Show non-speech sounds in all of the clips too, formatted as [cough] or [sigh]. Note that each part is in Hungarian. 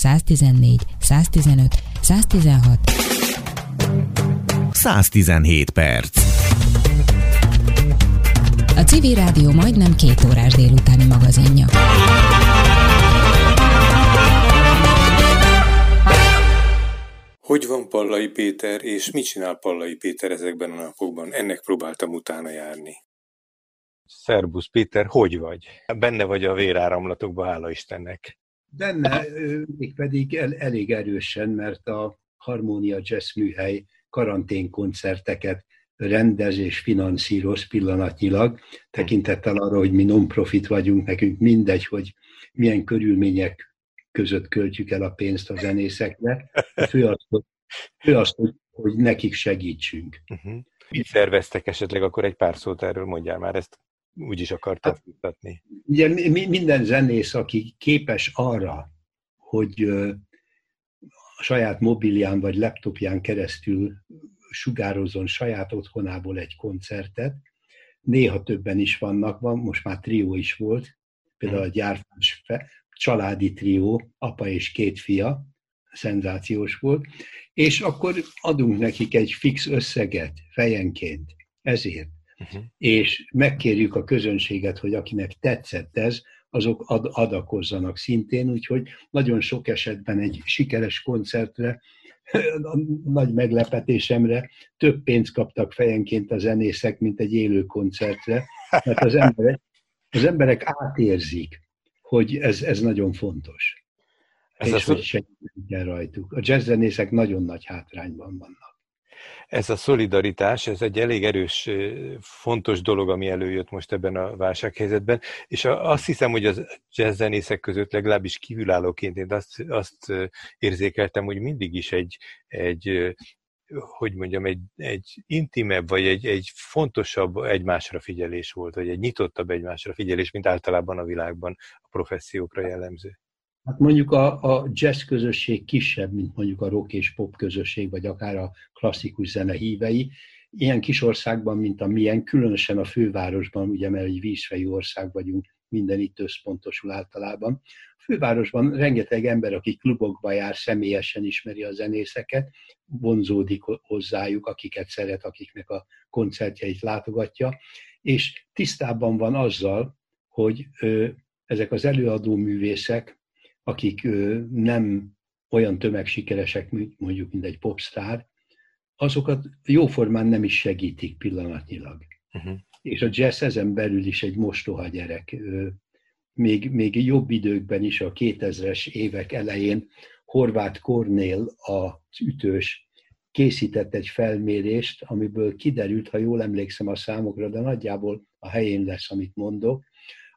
114, 115, 116. 117 perc. A Civil Rádió majdnem két órás délutáni magazinja. Hogy van Pallai Péter, és mit csinál Pallai Péter ezekben a napokban? Ennek próbáltam utána járni. Szerbusz Péter, hogy vagy? Benne vagy a véráramlatokban, hála Istennek. Benne, mégpedig el, elég erősen, mert a Harmónia Jazz műhely karanténkoncerteket rendez és finanszíroz pillanatnyilag, tekintettel arra, hogy mi non-profit vagyunk, nekünk mindegy, hogy milyen körülmények között költjük el a pénzt a zenészekre. A fő az, hogy, fő az, hogy, hogy nekik segítsünk. Uh-huh. Mit szerveztek esetleg, akkor egy pár szót erről mondjál már, ezt úgy is akartad hát, mutatni. Ugye minden zenész, aki képes arra, hogy a saját mobilján vagy laptopján keresztül sugározzon saját otthonából egy koncertet, néha többen is vannak, van, most már trió is volt, például a gyárfás családi trió, apa és két fia, szenzációs volt, és akkor adunk nekik egy fix összeget fejenként ezért. Uh-huh. És megkérjük a közönséget, hogy akinek tetszett ez, azok ad, adakozzanak szintén, úgyhogy nagyon sok esetben egy sikeres koncertre, [laughs] nagy meglepetésemre több pénzt kaptak fejenként a zenészek, mint egy élő koncertre, mert az emberek, az emberek átérzik, hogy ez, ez nagyon fontos. Ez és hogy segíteni kell rajtuk. A jazzzenészek nagyon nagy hátrányban vannak. Ez a szolidaritás, ez egy elég erős, fontos dolog, ami előjött most ebben a válsághelyzetben, és azt hiszem, hogy az jazzzenészek között legalábbis kívülállóként én azt, azt érzékeltem, hogy mindig is egy, egy hogy mondjam, egy, egy intimebb, vagy egy, egy fontosabb egymásra figyelés volt, vagy egy nyitottabb egymásra figyelés, mint általában a világban a professziókra jellemző. Hát mondjuk a, a jazz közösség kisebb, mint mondjuk a rock és pop közösség, vagy akár a klasszikus zene hívei. Ilyen kis országban, mint a milyen, különösen a fővárosban, ugye mert egy vízfejű ország vagyunk, minden itt összpontosul általában. A fővárosban rengeteg ember, aki klubokba jár, személyesen ismeri a zenészeket, vonzódik hozzájuk, akiket szeret, akiknek a koncertjeit látogatja, és tisztában van azzal, hogy ö, ezek az előadó művészek akik nem olyan tömegsikeresek, mondjuk, mint egy popstar, azokat jóformán nem is segítik pillanatnyilag. Uh-huh. És a jazz ezen belül is egy mostoha gyerek. Még, még jobb időkben is, a 2000-es évek elején Horváth Kornél, az ütős, készített egy felmérést, amiből kiderült, ha jól emlékszem a számokra, de nagyjából a helyén lesz, amit mondok,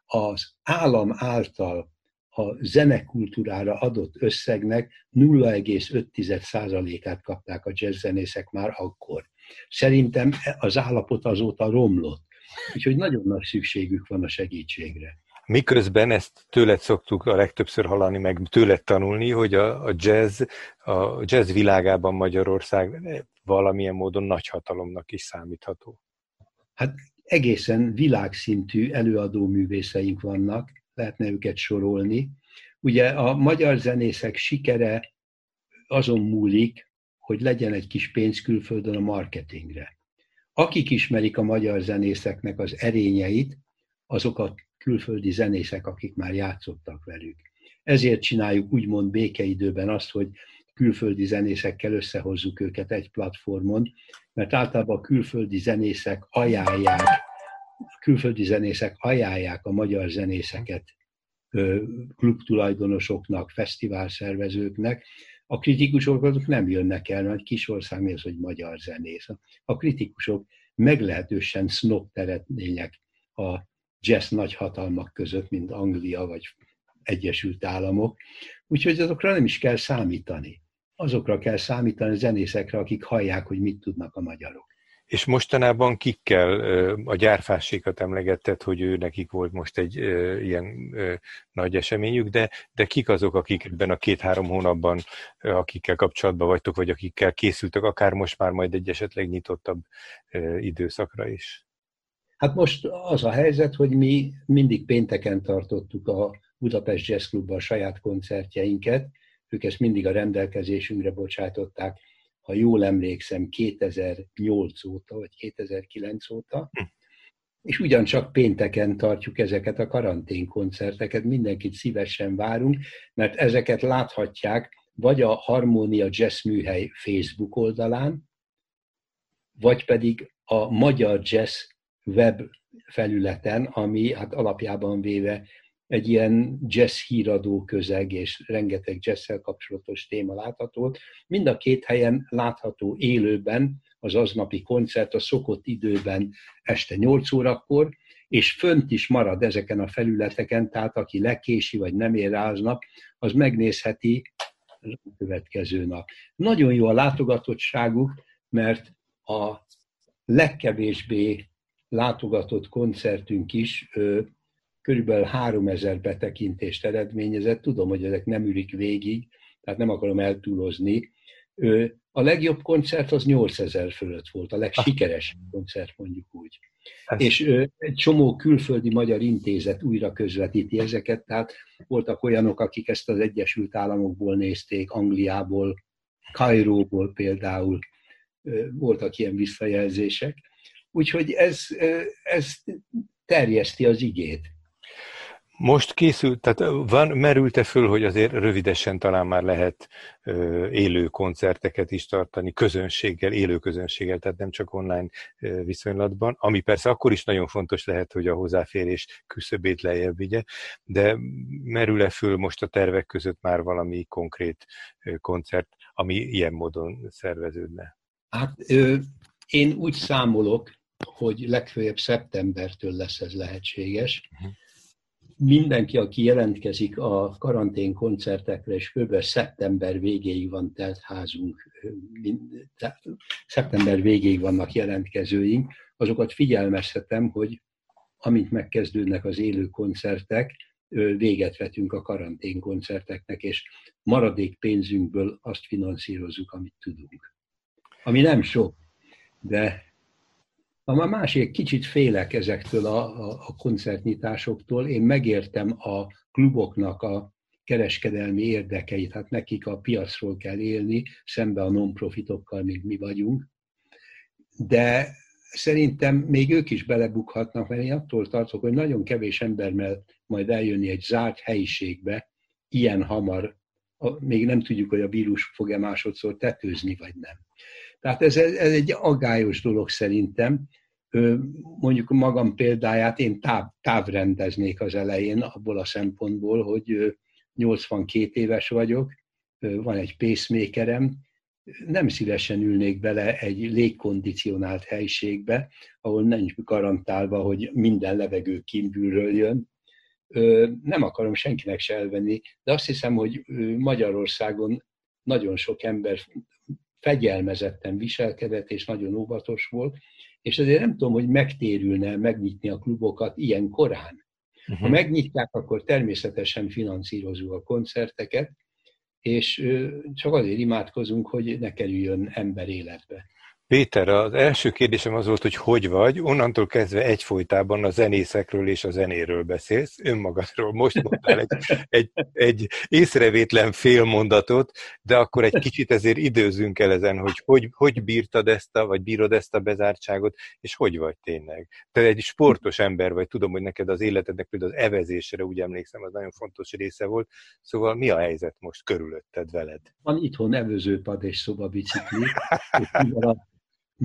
az állam által a zenekultúrára adott összegnek 0,5%-át kapták a jazzzenészek már akkor. Szerintem az állapot azóta romlott. Úgyhogy nagyon nagy szükségük van a segítségre. Miközben ezt tőled szoktuk a legtöbbször hallani, meg tőled tanulni, hogy a, a jazz, a jazz világában Magyarország valamilyen módon nagy hatalomnak is számítható. Hát egészen világszintű előadó művészeink vannak, lehetne őket sorolni. Ugye a magyar zenészek sikere azon múlik, hogy legyen egy kis pénz külföldön a marketingre. Akik ismerik a magyar zenészeknek az erényeit, azok a külföldi zenészek, akik már játszottak velük. Ezért csináljuk úgymond békeidőben azt, hogy külföldi zenészekkel összehozzuk őket egy platformon, mert általában a külföldi zenészek ajánlják külföldi zenészek ajánlják a magyar zenészeket klubtulajdonosoknak, fesztiválszervezőknek, a kritikusok azok nem jönnek el, mert kis ország mi az, hogy magyar zenész. A kritikusok meglehetősen snob teretnények a jazz nagy hatalmak között, mint Anglia vagy Egyesült Államok. Úgyhogy azokra nem is kell számítani. Azokra kell számítani a zenészekre, akik hallják, hogy mit tudnak a magyarok. És mostanában kikkel a gyárfásékat emlegetted, hogy ő nekik volt most egy ilyen nagy eseményük, de, de kik azok, akik ebben a két-három hónapban, akikkel kapcsolatban vagytok, vagy akikkel készültek, akár most már majd egy esetleg nyitottabb időszakra is? Hát most az a helyzet, hogy mi mindig pénteken tartottuk a Budapest Jazz Clubban a saját koncertjeinket, ők ezt mindig a rendelkezésünkre bocsátották, ha jól emlékszem, 2008 óta, vagy 2009 óta, hm. és ugyancsak pénteken tartjuk ezeket a karanténkoncerteket, mindenkit szívesen várunk, mert ezeket láthatják vagy a Harmónia Jazz Műhely Facebook oldalán, vagy pedig a Magyar Jazz web felületen, ami hát alapjában véve egy ilyen jazz híradó közeg és rengeteg jazzszel kapcsolatos téma látható. Mind a két helyen látható élőben az aznapi koncert a szokott időben este 8 órakor, és fönt is marad ezeken a felületeken, tehát aki lekési vagy nem ér rá aznap, az megnézheti a következő nap. Nagyon jó a látogatottságuk, mert a legkevésbé látogatott koncertünk is körülbelül 3000 betekintést eredményezett. Tudom, hogy ezek nem ülik végig, tehát nem akarom eltúlozni. A legjobb koncert az 8000 fölött volt, a legsikeresebb koncert mondjuk úgy. Ez... És egy csomó külföldi magyar intézet újra közvetíti ezeket, tehát voltak olyanok, akik ezt az Egyesült Államokból nézték, Angliából, Kairóból például voltak ilyen visszajelzések. Úgyhogy ez, ez terjeszti az igét. Most készült, tehát van, merült-e föl, hogy azért rövidesen talán már lehet ö, élő koncerteket is tartani, közönséggel, élő közönséggel, tehát nem csak online ö, viszonylatban, ami persze akkor is nagyon fontos lehet, hogy a hozzáférés küszöbét lejjebb vigye, de merül-e föl most a tervek között már valami konkrét ö, koncert, ami ilyen módon szerveződne? Hát ö, én úgy számolok, hogy legfőjebb szeptembertől lesz ez lehetséges. Uh-huh mindenki, aki jelentkezik a karantén koncertekre, és kb. szeptember végéig van telt házunk, szeptember végéig vannak jelentkezőink, azokat figyelmeztetem, hogy amint megkezdődnek az élő koncertek, véget vetünk a karantén koncerteknek, és maradék pénzünkből azt finanszírozzuk, amit tudunk. Ami nem sok, de a másik, kicsit félek ezektől a, a, a koncertnyitásoktól. Én megértem a kluboknak a kereskedelmi érdekeit, hát nekik a piacról kell élni, szembe a non-profitokkal, mint mi vagyunk. De szerintem még ők is belebukhatnak, mert én attól tartok, hogy nagyon kevés ember mert majd eljönni egy zárt helyiségbe, ilyen hamar, még nem tudjuk, hogy a vírus fog-e másodszor tetőzni, vagy nem. Tehát ez, ez egy aggályos dolog szerintem. Mondjuk magam példáját én táv, távrendeznék az elején abból a szempontból, hogy 82 éves vagyok, van egy pacemakerem, nem szívesen ülnék bele egy légkondicionált helységbe, ahol nincs garantálva, hogy minden levegő kívülről jön. Nem akarom senkinek se elvenni, de azt hiszem, hogy Magyarországon nagyon sok ember fegyelmezetten viselkedett, és nagyon óvatos volt, és ezért nem tudom, hogy megtérülne megnyitni a klubokat ilyen korán. Uh-huh. Ha megnyitják, akkor természetesen finanszírozunk a koncerteket, és csak azért imádkozunk, hogy ne kerüljön ember életbe. Péter, az első kérdésem az volt, hogy hogy vagy. Onnantól kezdve egyfolytában a zenészekről és a zenéről beszélsz, önmagadról. Most mondtál egy, egy, egy észrevétlen félmondatot, de akkor egy kicsit ezért időzünk el ezen, hogy, hogy hogy bírtad ezt a, vagy bírod ezt a bezártságot, és hogy vagy tényleg. Te egy sportos ember vagy, tudom, hogy neked az életednek például az evezésre, úgy emlékszem, az nagyon fontos része volt. Szóval mi a helyzet most körülötted veled? Van itthon evőzőpad és szobabicikli,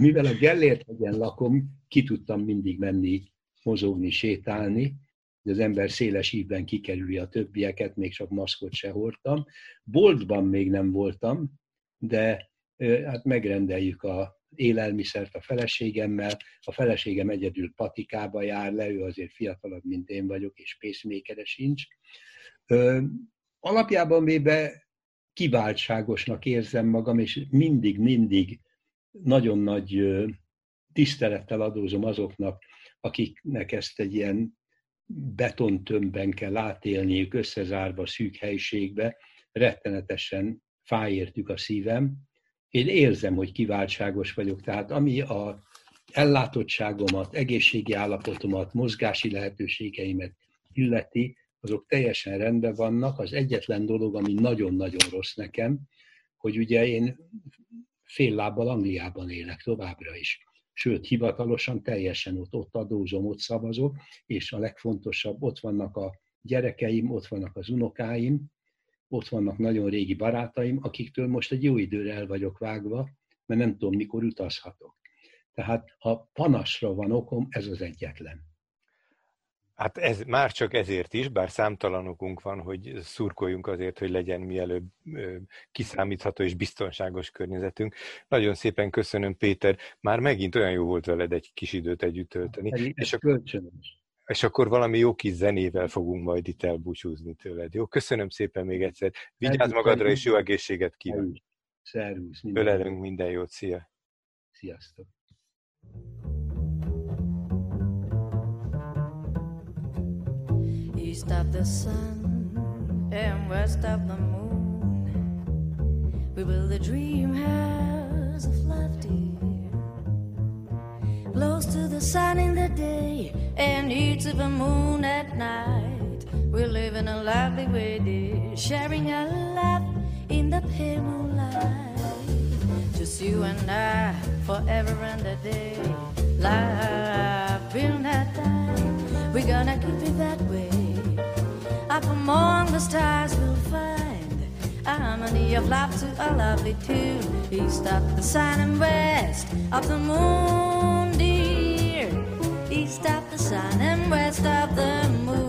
mivel a Gellért hegyen lakom, ki tudtam mindig menni, mozogni, sétálni, hogy az ember széles ívben kikerüli a többieket, még csak maszkot se hordtam. Boltban még nem voltam, de hát megrendeljük a élelmiszert a feleségemmel. A feleségem egyedül patikába jár le, ő azért fiatalabb, mint én vagyok, és pacemaker sincs. Alapjában véve kiváltságosnak érzem magam, és mindig-mindig nagyon nagy tisztelettel adózom azoknak, akiknek ezt egy ilyen betontömbben kell átélniük, összezárva szűk helyiségbe, rettenetesen fájértük a szívem. Én érzem, hogy kiváltságos vagyok, tehát ami a ellátottságomat, egészségi állapotomat, mozgási lehetőségeimet illeti, azok teljesen rendben vannak. Az egyetlen dolog, ami nagyon-nagyon rossz nekem, hogy ugye én fél lábbal Angliában élek továbbra is. Sőt, hivatalosan teljesen ott, ott adózom, ott szavazok, és a legfontosabb, ott vannak a gyerekeim, ott vannak az unokáim, ott vannak nagyon régi barátaim, akiktől most egy jó időre el vagyok vágva, mert nem tudom, mikor utazhatok. Tehát ha panasra van okom, ez az egyetlen. Hát ez már csak ezért is, bár számtalanokunk van, hogy szurkoljunk azért, hogy legyen mielőbb kiszámítható és biztonságos környezetünk. Nagyon szépen köszönöm, Péter. Már megint olyan jó volt veled egy kis időt együtt tölteni. Ez és, akkor, és akkor valami jó kis zenével fogunk majd itt elbúcsúzni tőled. Jó, köszönöm szépen még egyszer. Vigyázz magadra, és jó egészséget kívánok. Szervusz. Ölelünk minden jót. Szia. Sziasztok. East of the sun and west of the moon. We build a dream house of love, dear. Close to the sun in the day and near to the moon at night. We're living a lovely way, dear, sharing our love in the pale moonlight. Just you and I, forever and a day. Life the stars we'll find a harmony of love to a lovely tune. East of the sun and west of the moon, dear. East of the sun and west of the moon.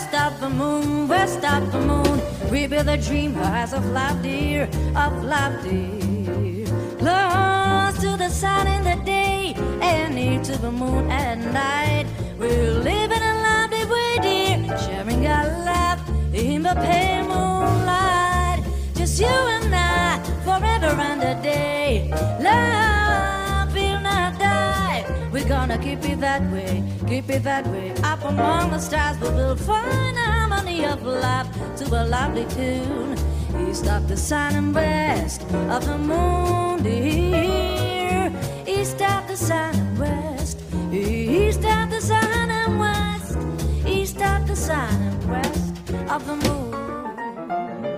With a dream house of the moon. We be the dreamers of love, dear, of love, dear. Close to the sun in the day and near to the moon at night. We're living a lovely way, dear, sharing our love in the pale moonlight. Just you and I, forever and a day. Love. We're gonna keep it that way, keep it that way. Up among the stars, we will find harmony of love to a lovely tune. East of the sun and west of the moon, dear. East of the sun and west. East of the sun and west. East of the sun and west of the moon.